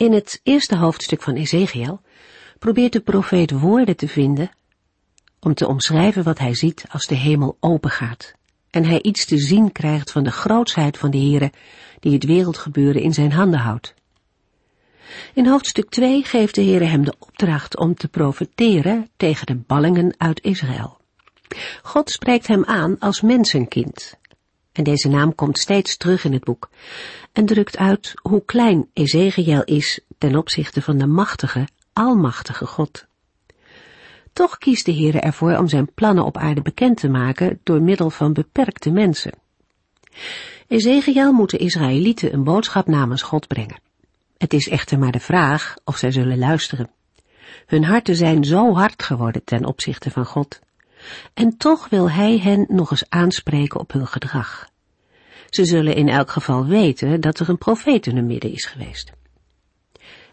In het eerste hoofdstuk van Ezekiel probeert de profeet woorden te vinden om te omschrijven wat hij ziet als de hemel opengaat en hij iets te zien krijgt van de grootsheid van de Heere die het wereldgebeuren in zijn handen houdt. In hoofdstuk 2 geeft de Heere hem de opdracht om te profeteren tegen de ballingen uit Israël. God spreekt hem aan als mensenkind. En deze naam komt steeds terug in het boek en drukt uit hoe klein Ezekiel is ten opzichte van de machtige, almachtige God. Toch kiest de Heere ervoor om zijn plannen op aarde bekend te maken door middel van beperkte mensen. Ezekiel moet de Israëlieten een boodschap namens God brengen. Het is echter maar de vraag of zij zullen luisteren. Hun harten zijn zo hard geworden ten opzichte van God. En toch wil Hij hen nog eens aanspreken op hun gedrag. Ze zullen in elk geval weten dat er een profeet in hun midden is geweest.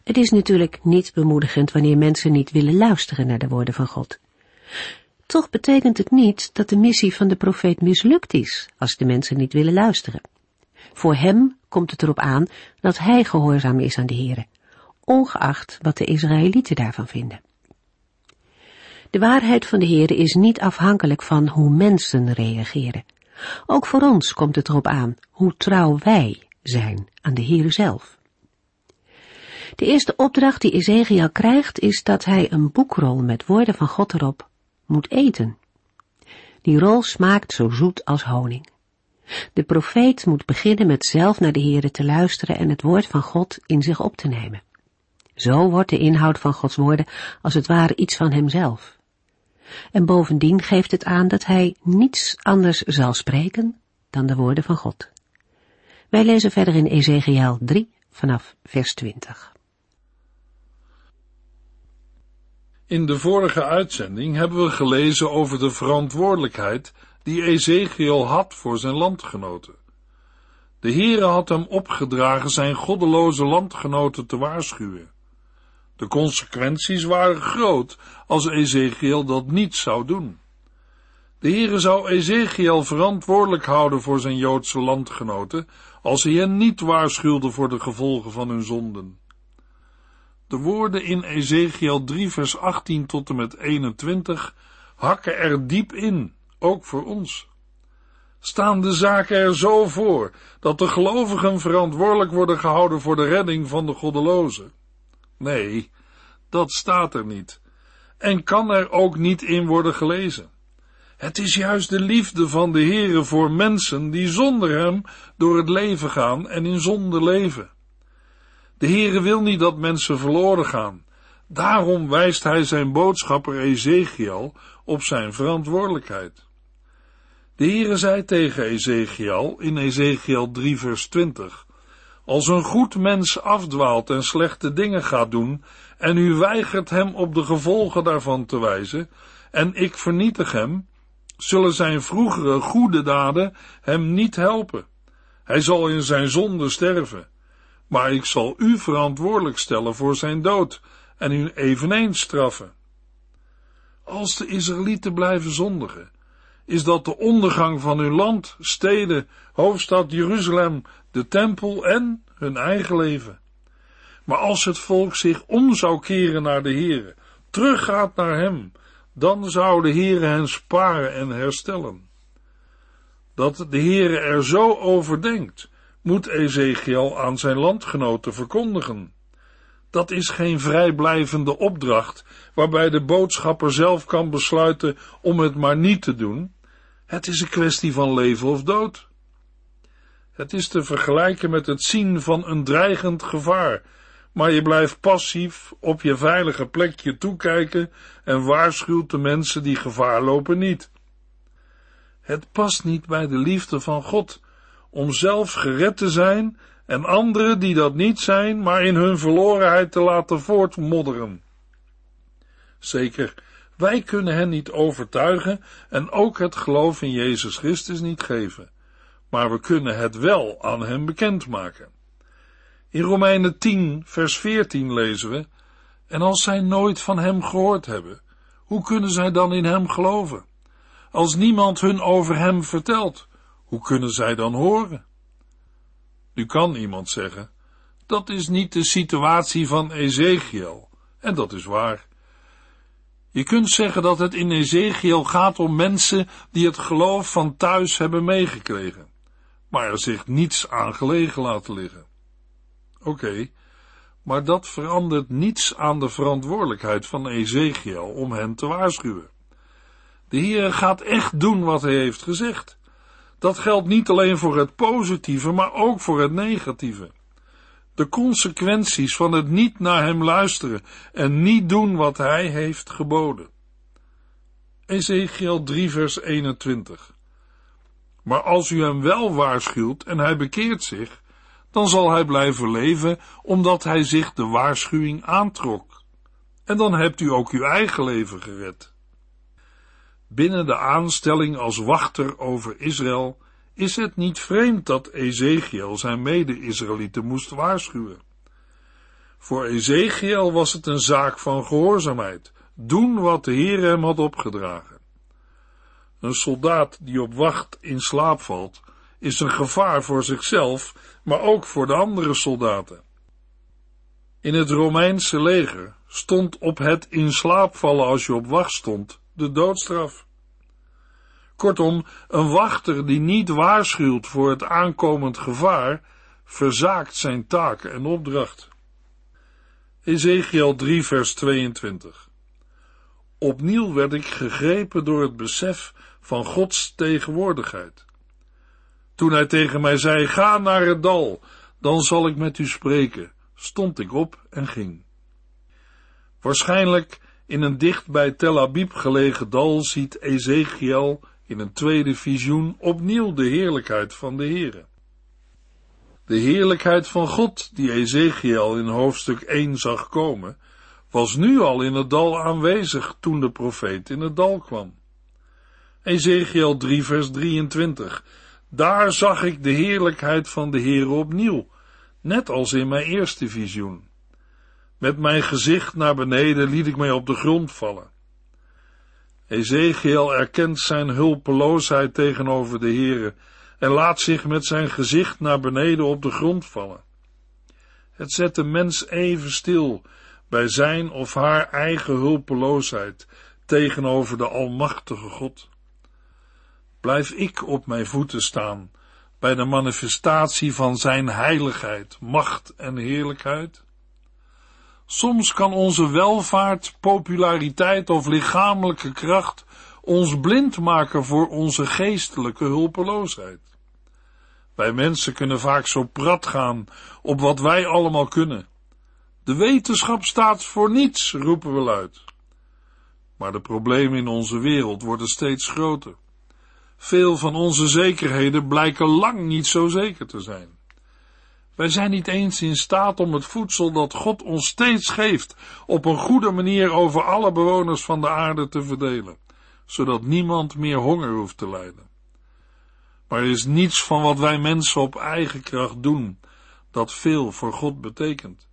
Het is natuurlijk niet bemoedigend wanneer mensen niet willen luisteren naar de woorden van God. Toch betekent het niet dat de missie van de profeet mislukt is als de mensen niet willen luisteren. Voor hem komt het erop aan dat hij gehoorzaam is aan de Here, ongeacht wat de Israëlieten daarvan vinden. De waarheid van de Heere is niet afhankelijk van hoe mensen reageren. Ook voor ons komt het erop aan hoe trouw wij zijn aan de Heere zelf. De eerste opdracht die Ezekiel krijgt is dat hij een boekrol met woorden van God erop moet eten. Die rol smaakt zo zoet als honing. De profeet moet beginnen met zelf naar de Heere te luisteren en het woord van God in zich op te nemen. Zo wordt de inhoud van Gods woorden als het ware iets van hemzelf. En bovendien geeft het aan dat hij niets anders zal spreken dan de woorden van God. Wij lezen verder in Ezekiel 3 vanaf vers 20. In de vorige uitzending hebben we gelezen over de verantwoordelijkheid die Ezekiel had voor zijn landgenoten. De Heere had hem opgedragen zijn goddeloze landgenoten te waarschuwen. De consequenties waren groot als Ezekiel dat niet zou doen. De Heere zou Ezekiel verantwoordelijk houden voor zijn Joodse landgenoten als hij hen niet waarschuwde voor de gevolgen van hun zonden. De woorden in Ezekiel 3 vers 18 tot en met 21 hakken er diep in ook voor ons. Staan de zaken er zo voor dat de gelovigen verantwoordelijk worden gehouden voor de redding van de goddelozen? Nee, dat staat er niet en kan er ook niet in worden gelezen. Het is juist de liefde van de Heere voor mensen die zonder hem door het leven gaan en in zonde leven. De Heere wil niet dat mensen verloren gaan. Daarom wijst hij zijn boodschapper Ezekiel op zijn verantwoordelijkheid. De Heere zei tegen Ezekiel in Ezekiel 3 vers 20, Als een goed mens afdwaalt en slechte dingen gaat doen, en u weigert hem op de gevolgen daarvan te wijzen, en ik vernietig hem, zullen zijn vroegere goede daden hem niet helpen. Hij zal in zijn zonde sterven, maar ik zal u verantwoordelijk stellen voor zijn dood en u eveneens straffen. Als de Israëlieten blijven zondigen, is dat de ondergang van hun land, steden, hoofdstad Jeruzalem, de tempel en hun eigen leven. Maar als het volk zich om zou keren naar de Heere, teruggaat naar hem, dan zou de Heere hen sparen en herstellen. Dat de Heere er zo over denkt, moet Ezekiel aan zijn landgenoten verkondigen. Dat is geen vrijblijvende opdracht, waarbij de boodschapper zelf kan besluiten om het maar niet te doen. Het is een kwestie van leven of dood. Het is te vergelijken met het zien van een dreigend gevaar, maar je blijft passief op je veilige plekje toekijken en waarschuwt de mensen die gevaar lopen niet. Het past niet bij de liefde van God om zelf gered te zijn en anderen die dat niet zijn, maar in hun verlorenheid te laten voortmodderen. Zeker, wij kunnen hen niet overtuigen en ook het geloof in Jezus Christus niet geven, maar we kunnen het wel aan hen bekendmaken. In Romeinen 10, vers 14 lezen we, en als zij nooit van hem gehoord hebben, hoe kunnen zij dan in hem geloven? Als niemand hun over hem vertelt, hoe kunnen zij dan horen? Nu kan iemand zeggen, dat is niet de situatie van Ezekiel, en dat is waar. Je kunt zeggen dat het in Ezekiel gaat om mensen die het geloof van thuis hebben meegekregen, maar er zich niets aan gelegen laten liggen. Oké, maar dat verandert niets aan de verantwoordelijkheid van Ezekiel om hen te waarschuwen. De Heer gaat echt doen wat hij heeft gezegd. Dat geldt niet alleen voor het positieve, maar ook voor het negatieve. De consequenties van het niet naar hem luisteren en niet doen wat hij heeft geboden. Ezekiel 3 vers 21 Maar als u hem wel waarschuwt en hij bekeert zich, dan zal hij blijven leven, omdat hij zich de waarschuwing aantrok. En dan hebt u ook uw eigen leven gered. Binnen de aanstelling als wachter over Israël is het niet vreemd dat Ezekiel zijn mede-Israëlieten moest waarschuwen. Voor Ezekiel was het een zaak van gehoorzaamheid, doen wat de Heer hem had opgedragen. Een soldaat die op wacht in slaap valt, is een gevaar voor zichzelf, maar ook voor de andere soldaten. In het Romeinse leger stond op het in slaap vallen als je op wacht stond de doodstraf. Kortom, een wachter die niet waarschuwt voor het aankomend gevaar, verzaakt zijn taak en opdracht. Ezekiel 3 vers 22 Opnieuw werd ik gegrepen door het besef van Gods tegenwoordigheid. Toen hij tegen mij zei, ga naar het dal, dan zal ik met u spreken, stond ik op en ging. Waarschijnlijk in een dicht bij Tel Abib gelegen dal ziet Ezekiel in een tweede visioen opnieuw de heerlijkheid van de Heere. De heerlijkheid van God, die Ezekiel in hoofdstuk 1 zag komen, was nu al in het dal aanwezig toen de profeet in het dal kwam. Ezekiel 3 vers 23 daar zag ik de heerlijkheid van de Heer opnieuw, net als in mijn eerste visioen. Met mijn gezicht naar beneden liet ik mij op de grond vallen. Ezekiel erkent zijn hulpeloosheid tegenover de Heere en laat zich met zijn gezicht naar beneden op de grond vallen. Het zet de mens even stil bij zijn of haar eigen hulpeloosheid tegenover de Almachtige God blijf ik op mijn voeten staan bij de manifestatie van Zijn heiligheid, macht en heerlijkheid? Soms kan onze welvaart, populariteit of lichamelijke kracht ons blind maken voor onze geestelijke hulpeloosheid. Wij mensen kunnen vaak zo prat gaan op wat wij allemaal kunnen. De wetenschap staat voor niets, roepen we luid. Maar de problemen in onze wereld worden steeds groter. Veel van onze zekerheden blijken lang niet zo zeker te zijn. Wij zijn niet eens in staat om het voedsel dat God ons steeds geeft op een goede manier over alle bewoners van de aarde te verdelen, zodat niemand meer honger hoeft te lijden. Maar er is niets van wat wij mensen op eigen kracht doen dat veel voor God betekent.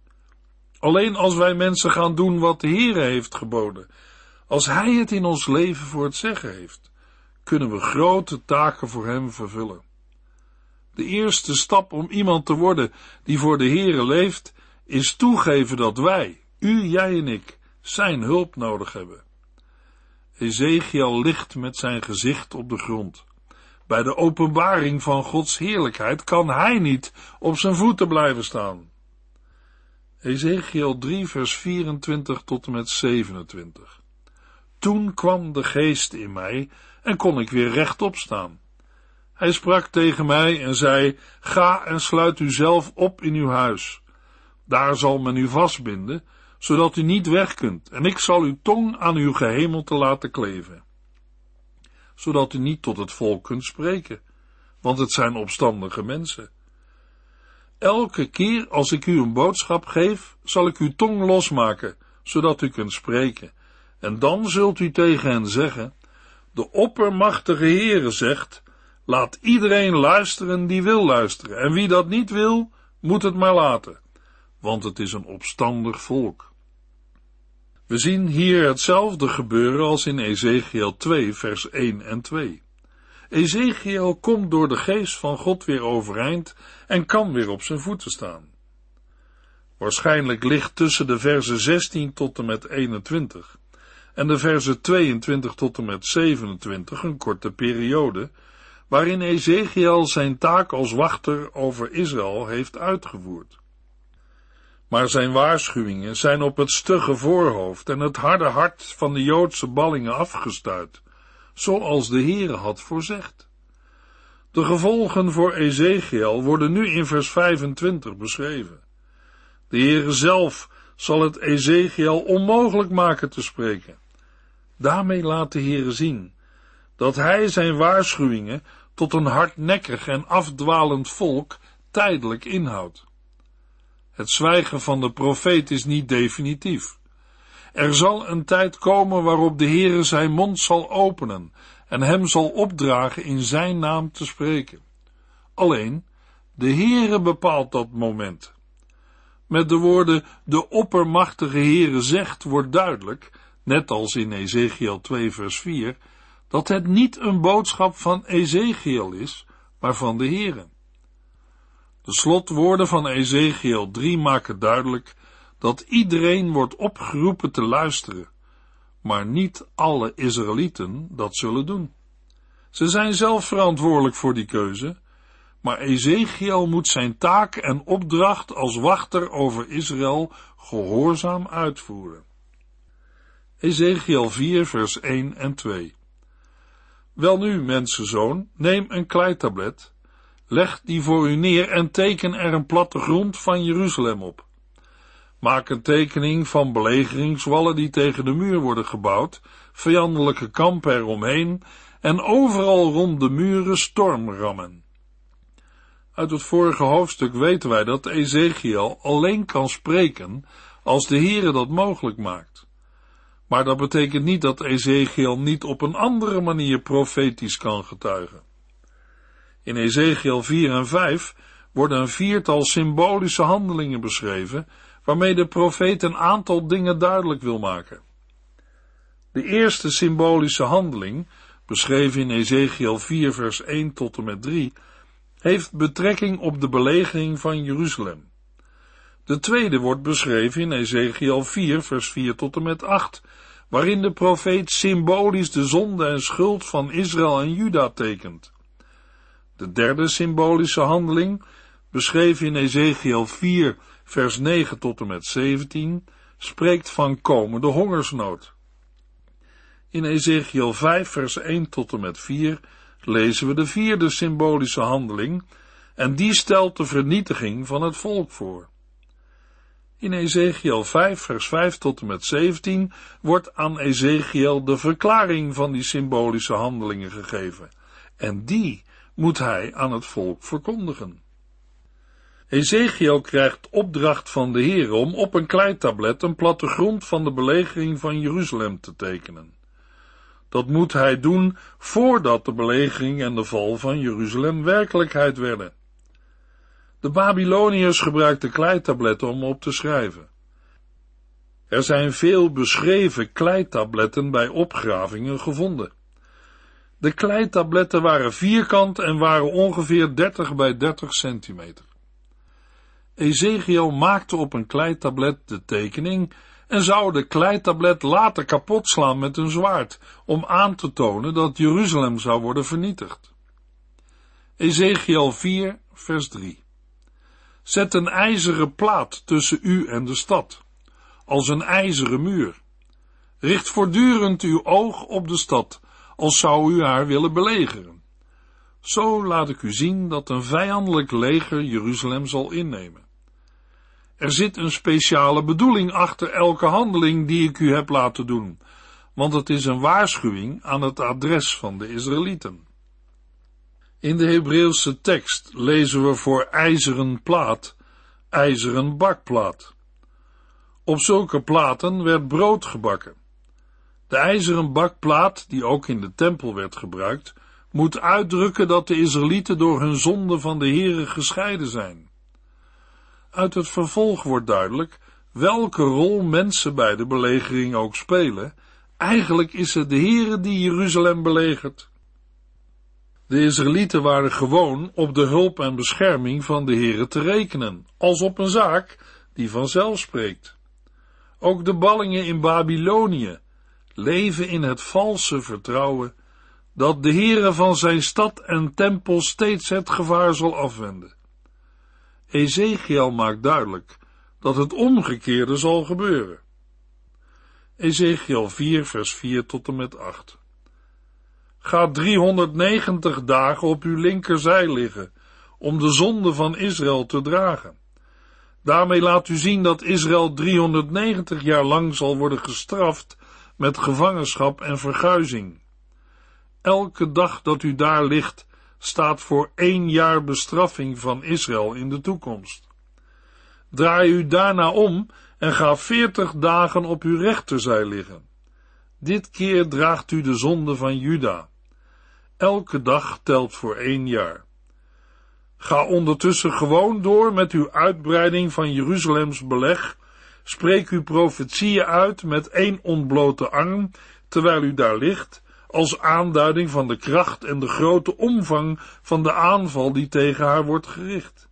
Alleen als wij mensen gaan doen wat de Heere heeft geboden, als Hij het in ons leven voor het zeggen heeft, kunnen we grote taken voor Hem vervullen. De eerste stap om iemand te worden die voor de Heere leeft, is toegeven dat wij, u, jij en ik, Zijn hulp nodig hebben. Ezekiel ligt met zijn gezicht op de grond. Bij de openbaring van Gods heerlijkheid kan hij niet op zijn voeten blijven staan. Ezekiel 3 vers 24 tot en met 27. Toen kwam de geest in mij en kon ik weer rechtop staan. Hij sprak tegen mij en zei, ga en sluit u zelf op in uw huis. Daar zal men u vastbinden, zodat u niet weg kunt, en ik zal uw tong aan uw gehemelte laten kleven. Zodat u niet tot het volk kunt spreken, want het zijn opstandige mensen. Elke keer als ik u een boodschap geef, zal ik uw tong losmaken, zodat u kunt spreken. En dan zult u tegen hen zeggen, de oppermachtige Heere zegt, laat iedereen luisteren die wil luisteren, en wie dat niet wil, moet het maar laten, want het is een opstandig volk. We zien hier hetzelfde gebeuren als in Ezekiel 2, vers 1 en 2. Ezekiel komt door de geest van God weer overeind en kan weer op zijn voeten staan. Waarschijnlijk ligt tussen de versen 16 tot en met 21 en de versen 22 tot en met 27 een korte periode, waarin Ezekiel zijn taak als wachter over Israël heeft uitgevoerd. Maar zijn waarschuwingen zijn op het stugge voorhoofd en het harde hart van de Joodse ballingen afgestuit, zoals de Heere had voorzegd. De gevolgen voor Ezekiel worden nu in vers 25 beschreven. De Heere zelf zal het Ezekiel onmogelijk maken te spreken. Daarmee laat de Heere zien dat hij zijn waarschuwingen tot een hardnekkig en afdwalend volk tijdelijk inhoudt. Het zwijgen van de profeet is niet definitief. Er zal een tijd komen waarop de Heere zijn mond zal openen en hem zal opdragen in zijn naam te spreken. Alleen, de Heere bepaalt dat moment. Met de woorden de oppermachtige Heere zegt wordt duidelijk, net als in Ezekiel 2 vers 4, dat het niet een boodschap van Ezekiel is, maar van de Heere. De slotwoorden van Ezekiel 3 maken duidelijk dat iedereen wordt opgeroepen te luisteren, maar niet alle Israëlieten dat zullen doen. Ze zijn zelf verantwoordelijk voor die keuze, maar Ezekiel moet zijn taak en opdracht als wachter over Israël gehoorzaam uitvoeren. Ezekiel 4 vers 1 en 2 Welnu, mensenzoon, neem een kleitablet Leg die voor u neer en teken er een platte grond van Jeruzalem op. Maak een tekening van belegeringswallen die tegen de muur worden gebouwd, vijandelijke kampen eromheen en overal rond de muren stormrammen. Uit het vorige hoofdstuk weten wij dat Ezekiel alleen kan spreken als de Heere dat mogelijk maakt. Maar dat betekent niet dat Ezekiel niet op een andere manier profetisch kan getuigen. In Ezekiel 4 en 5 worden een viertal symbolische handelingen beschreven, waarmee de profeet een aantal dingen duidelijk wil maken. De eerste symbolische handeling, beschreven in Ezekiel 4 vers 1 tot en met 3, heeft betrekking op de belegering van Jeruzalem. De tweede wordt beschreven in Ezekiel 4 vers 4 tot en met 8, waarin de profeet symbolisch de zonde en schuld van Israël en Juda tekent. De derde symbolische handeling, beschreven in Ezekiel 4, vers 9 tot en met 17, spreekt van komende hongersnood. In Ezekiel 5, vers 1 tot en met 4 lezen we de vierde symbolische handeling, en die stelt de vernietiging van het volk voor. In Ezekiel 5, vers 5 tot en met 17 wordt aan Ezekiel de verklaring van die symbolische handelingen gegeven, en die moet hij aan het volk verkondigen. Ezekiel krijgt opdracht van de Heer om op een kleitablet een plattegrond van de belegering van Jeruzalem te tekenen. Dat moet hij doen voordat de belegering en de val van Jeruzalem werkelijkheid werden. De Babyloniërs gebruikten kleitabletten om op te schrijven. Er zijn veel beschreven kleitabletten bij opgravingen gevonden. De kleitabletten waren vierkant en waren ongeveer 30 bij 30 centimeter. Ezekiel maakte op een kleitablet de tekening en zou de kleitablet later kapot slaan met een zwaard, om aan te tonen dat Jeruzalem zou worden vernietigd. Ezekiel 4, vers 3. Zet een ijzeren plaat tussen u en de stad, als een ijzeren muur. Richt voortdurend uw oog op de stad als zou u haar willen belegeren. Zo laat ik u zien dat een vijandelijk leger Jeruzalem zal innemen. Er zit een speciale bedoeling achter elke handeling die ik u heb laten doen, want het is een waarschuwing aan het adres van de Israëlieten. In de Hebreeuwse tekst lezen we voor ijzeren plaat, ijzeren bakplaat. Op zulke platen werd brood gebakken. De ijzeren bakplaat, die ook in de tempel werd gebruikt, moet uitdrukken dat de Israëlieten door hun zonde van de Here gescheiden zijn. Uit het vervolg wordt duidelijk welke rol mensen bij de belegering ook spelen. Eigenlijk is het de Here die Jeruzalem belegert. De Israëlieten waren gewoon op de hulp en bescherming van de Here te rekenen, als op een zaak die vanzelf spreekt. Ook de ballingen in Babylonië leven in het valse vertrouwen dat de Heere van zijn stad en tempel steeds het gevaar zal afwenden. Ezekiel maakt duidelijk dat het omgekeerde zal gebeuren. Ezekiel 4 vers 4 tot en met 8 Ga 390 dagen op uw linkerzij liggen, om de zonde van Israël te dragen. Daarmee laat u zien dat Israël 390 jaar lang zal worden gestraft met gevangenschap en verguizing. Elke dag dat u daar ligt, staat voor één jaar bestraffing van Israël in de toekomst. Draai u daarna om en ga veertig dagen op uw rechterzij liggen. Dit keer draagt u de zonde van Juda. Elke dag telt voor één jaar. Ga ondertussen gewoon door met uw uitbreiding van Jeruzalems beleg. Spreek uw profetieën uit met één ontblote arm, terwijl u daar ligt, als aanduiding van de kracht en de grote omvang van de aanval die tegen haar wordt gericht.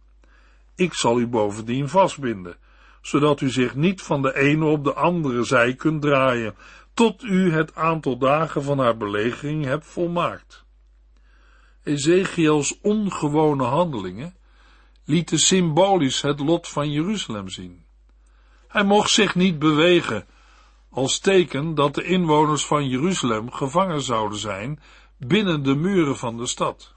Ik zal u bovendien vastbinden, zodat u zich niet van de ene op de andere zij kunt draaien, tot u het aantal dagen van haar belegering hebt volmaakt. Ezekiels ongewone handelingen lieten symbolisch het lot van Jeruzalem zien. Hij mocht zich niet bewegen, als teken dat de inwoners van Jeruzalem gevangen zouden zijn binnen de muren van de stad.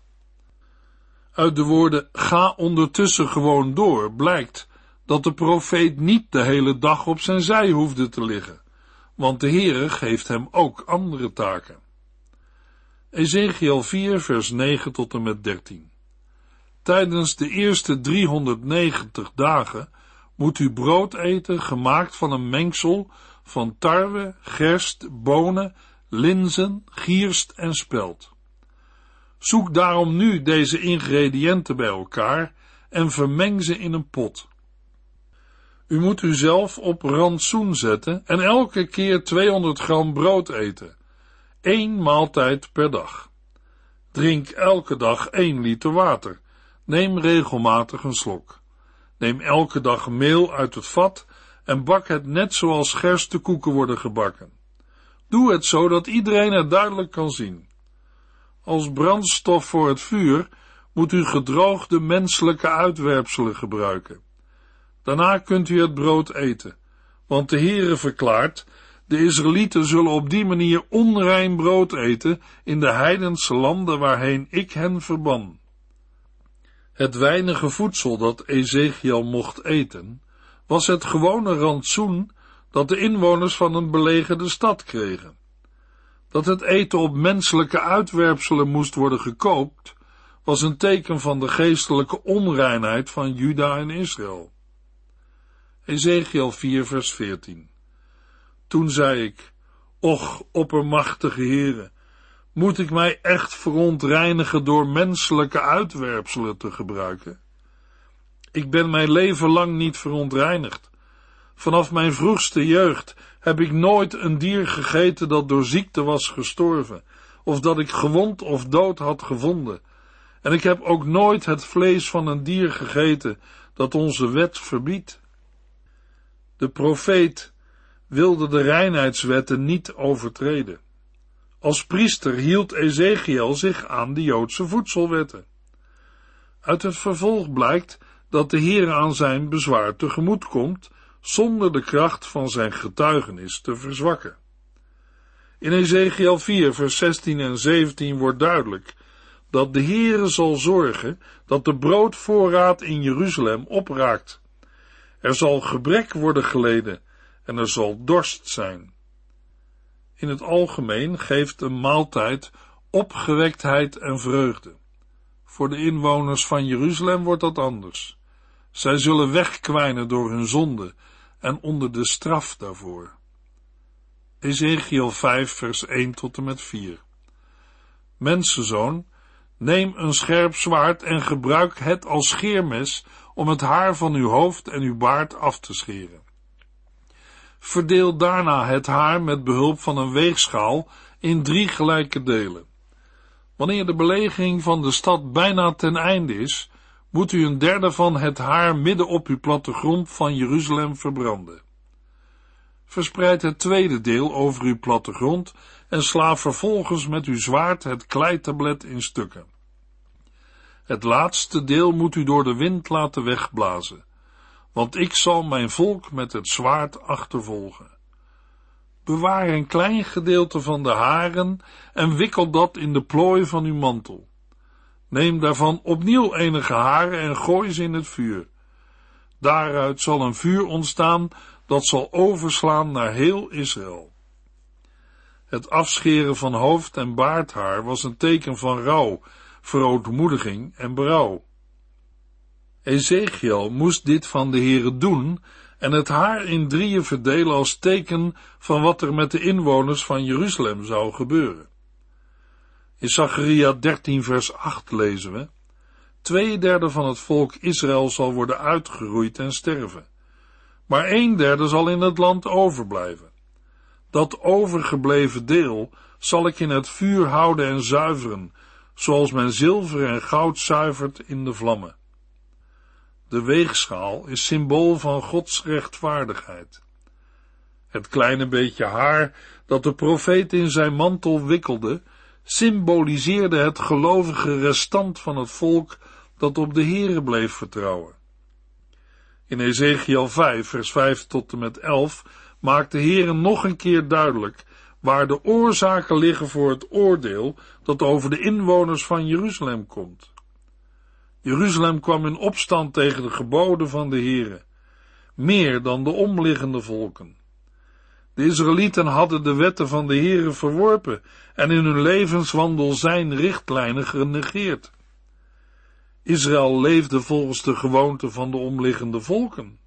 Uit de woorden ga ondertussen gewoon door blijkt dat de profeet niet de hele dag op zijn zij hoefde te liggen, want de Heere geeft hem ook andere taken. Ezekiel 4 vers 9 tot en met 13 Tijdens de eerste 390 dagen moet u brood eten gemaakt van een mengsel van tarwe, gerst, bonen, linzen, gierst en spelt. Zoek daarom nu deze ingrediënten bij elkaar en vermeng ze in een pot. U moet uzelf op rantsoen zetten en elke keer 200 gram brood eten, één maaltijd per dag. Drink elke dag 1 liter water. Neem regelmatig een slok. Neem elke dag meel uit het vat en bak het net zoals gerstekoeken worden gebakken. Doe het zo dat iedereen het duidelijk kan zien. Als brandstof voor het vuur moet u gedroogde menselijke uitwerpselen gebruiken. Daarna kunt u het brood eten, want de Heere verklaart, de Israëlieten zullen op die manier onrein brood eten in de heidense landen waarheen ik hen verban. Het weinige voedsel dat Ezekiel mocht eten, was het gewone rantsoen dat de inwoners van een belegerde stad kregen. Dat het eten op menselijke uitwerpselen moest worden gekoopt, was een teken van de geestelijke onreinheid van Juda en Israël. Ezekiel 4 vers 14 Toen zei ik, Och, oppermachtige heren, moet ik mij echt verontreinigen door menselijke uitwerpselen te gebruiken? Ik ben mijn leven lang niet verontreinigd. Vanaf mijn vroegste jeugd heb ik nooit een dier gegeten dat door ziekte was gestorven, of dat ik gewond of dood had gevonden. En ik heb ook nooit het vlees van een dier gegeten dat onze wet verbiedt. De profeet wilde de reinheidswetten niet overtreden. Als priester hield Ezekiel zich aan de Joodse voedselwetten. Uit het vervolg blijkt dat de Heer aan zijn bezwaar tegemoet komt, zonder de kracht van zijn getuigenis te verzwakken. In Ezekiel 4, vers 16 en 17 wordt duidelijk dat de Heere zal zorgen dat de broodvoorraad in Jeruzalem opraakt. Er zal gebrek worden geleden en er zal dorst zijn. In het algemeen geeft een maaltijd opgewektheid en vreugde. Voor de inwoners van Jeruzalem wordt dat anders. Zij zullen wegkwijnen door hun zonde en onder de straf daarvoor. Ezekiel 5 vers 1 tot en met 4 Mensenzoon, neem een scherp zwaard en gebruik het als scheermes om het haar van uw hoofd en uw baard af te scheren. Verdeel daarna het haar met behulp van een weegschaal in drie gelijke delen. Wanneer de belegering van de stad bijna ten einde is, moet u een derde van het haar midden op uw plattegrond van Jeruzalem verbranden. Verspreid het tweede deel over uw plattegrond en sla vervolgens met uw zwaard het kleitablet in stukken. Het laatste deel moet u door de wind laten wegblazen, want ik zal mijn volk met het zwaard achtervolgen. Bewaar een klein gedeelte van de haren en wikkel dat in de plooi van uw mantel. Neem daarvan opnieuw enige haren en gooi ze in het vuur. Daaruit zal een vuur ontstaan dat zal overslaan naar heel Israël. Het afscheren van hoofd en baardhaar was een teken van rouw, verootmoediging en berouw. Ezekiel moest dit van de Heere doen en het haar in drieën verdelen als teken van wat er met de inwoners van Jeruzalem zou gebeuren. In Zacharia 13 vers 8 lezen we, Twee derde van het volk Israël zal worden uitgeroeid en sterven, maar een derde zal in het land overblijven. Dat overgebleven deel zal ik in het vuur houden en zuiveren, zoals men zilver en goud zuivert in de vlammen. De weegschaal is symbool van Gods rechtvaardigheid. Het kleine beetje haar dat de profeet in zijn mantel wikkelde, symboliseerde het gelovige restant van het volk dat op de Here bleef vertrouwen. In Ezekiel 5, vers 5 tot en met 11 maakt de Heere nog een keer duidelijk waar de oorzaken liggen voor het oordeel dat over de inwoners van Jeruzalem komt. Jeruzalem kwam in opstand tegen de geboden van de Heere, meer dan de omliggende volken. De Israëlieten hadden de wetten van de Heere verworpen en in hun levenswandel zijn richtlijnen genegeerd. Israël leefde volgens de gewoonten van de omliggende volken.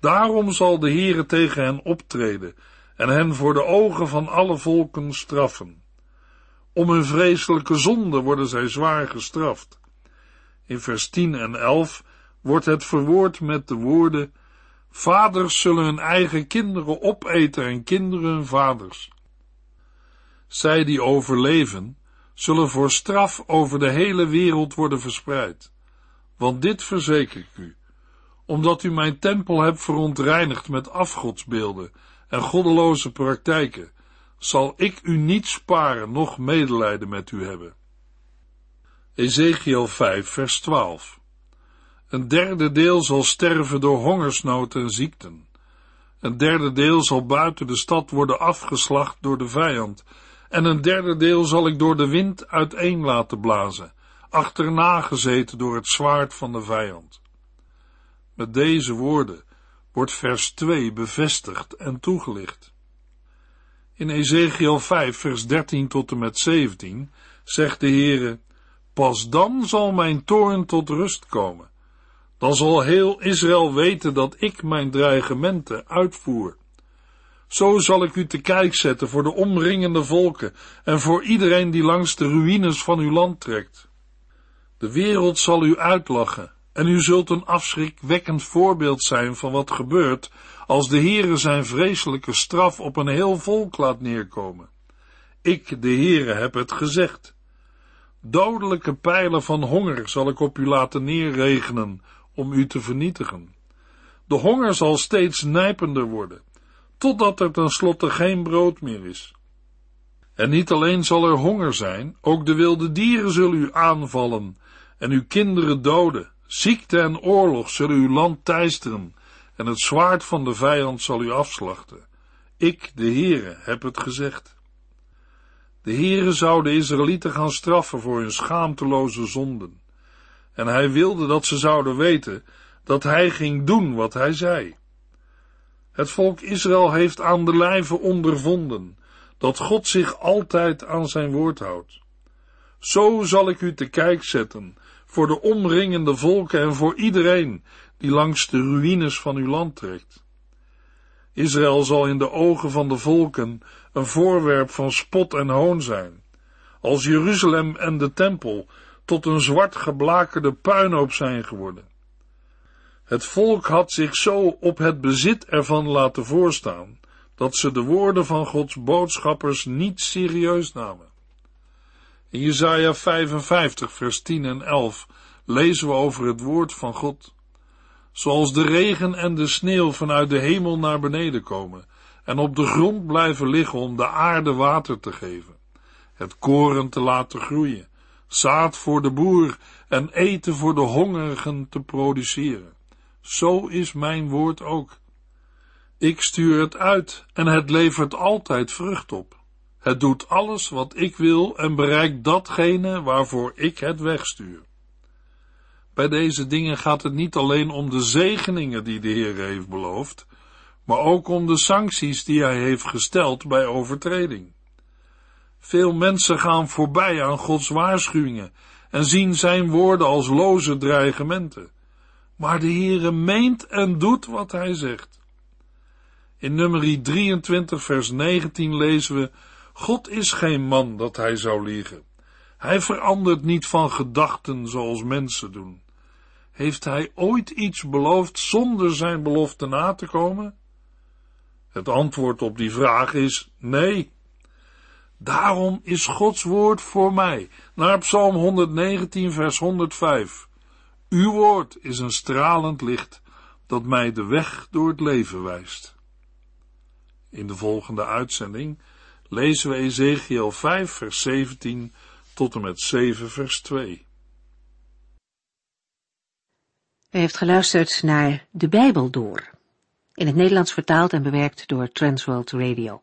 Daarom zal de Heere tegen hen optreden en hen voor de ogen van alle volken straffen. Om hun vreselijke zonde worden zij zwaar gestraft. In vers 10 en 11 wordt het verwoord met de woorden: Vaders zullen hun eigen kinderen opeten en kinderen hun vaders. Zij die overleven, zullen voor straf over de hele wereld worden verspreid. Want dit verzeker ik u, omdat u mijn tempel hebt verontreinigd met afgodsbeelden en goddeloze praktijken, zal ik u niet sparen, noch medelijden met u hebben. Ezekiel 5, vers 12. Een derde deel zal sterven door hongersnood en ziekten. Een derde deel zal buiten de stad worden afgeslacht door de vijand. En een derde deel zal ik door de wind uiteen laten blazen, achterna gezeten door het zwaard van de vijand. Met deze woorden wordt vers 2 bevestigd en toegelicht. In Ezekiel 5, vers 13 tot en met 17 zegt de Heere, Pas dan zal mijn toorn tot rust komen. Dan zal heel Israël weten dat ik mijn dreigementen uitvoer. Zo zal ik u te kijk zetten voor de omringende volken en voor iedereen die langs de ruïnes van uw land trekt. De wereld zal u uitlachen en u zult een afschrikwekkend voorbeeld zijn van wat gebeurt als de Heere zijn vreselijke straf op een heel volk laat neerkomen. Ik, de Heere, heb het gezegd. Dodelijke pijlen van honger zal ik op u laten neerregenen om u te vernietigen. De honger zal steeds nijpender worden, totdat er tenslotte geen brood meer is. En niet alleen zal er honger zijn, ook de wilde dieren zullen u aanvallen en uw kinderen doden. Ziekte en oorlog zullen uw land teisteren en het zwaard van de vijand zal u afslachten. Ik, de Heere, heb het gezegd. De Heere zou de Israëlieten gaan straffen voor hun schaamteloze zonden. En hij wilde dat ze zouden weten dat hij ging doen wat hij zei. Het volk Israël heeft aan de lijve ondervonden dat God zich altijd aan zijn woord houdt. Zo zal ik u te kijk zetten, voor de omringende volken en voor iedereen die langs de ruïnes van uw land trekt. Israël zal in de ogen van de volken een voorwerp van spot en hoon zijn, als Jeruzalem en de tempel tot een zwart geblakerde puinhoop zijn geworden. Het volk had zich zo op het bezit ervan laten voorstaan, dat ze de woorden van Gods boodschappers niet serieus namen. In Jesaja 55 vers 10 en 11 lezen we over het woord van God. Zoals de regen en de sneeuw vanuit de hemel naar beneden komen en op de grond blijven liggen om de aarde water te geven, het koren te laten groeien, zaad voor de boer en eten voor de hongerigen te produceren. Zo is mijn woord ook. Ik stuur het uit en het levert altijd vrucht op. Het doet alles wat ik wil en bereikt datgene waarvoor ik het wegstuur. Bij deze dingen gaat het niet alleen om de zegeningen die de Heer heeft beloofd, maar ook om de sancties die hij heeft gesteld bij overtreding. Veel mensen gaan voorbij aan Gods waarschuwingen en zien zijn woorden als loze dreigementen. Maar de Heere meent en doet wat hij zegt. In nummer 23 vers 19 lezen we, God is geen man dat hij zou liegen. Hij verandert niet van gedachten zoals mensen doen. Heeft hij ooit iets beloofd zonder zijn belofte na te komen? Het antwoord op die vraag is nee. Daarom is Gods woord voor mij, naar Psalm 119, vers 105. Uw woord is een stralend licht dat mij de weg door het leven wijst. In de volgende uitzending lezen we Ezekiel 5, vers 17 tot en met 7, vers 2. U heeft geluisterd naar De Bijbel Door, in het Nederlands vertaald en bewerkt door Transworld Radio.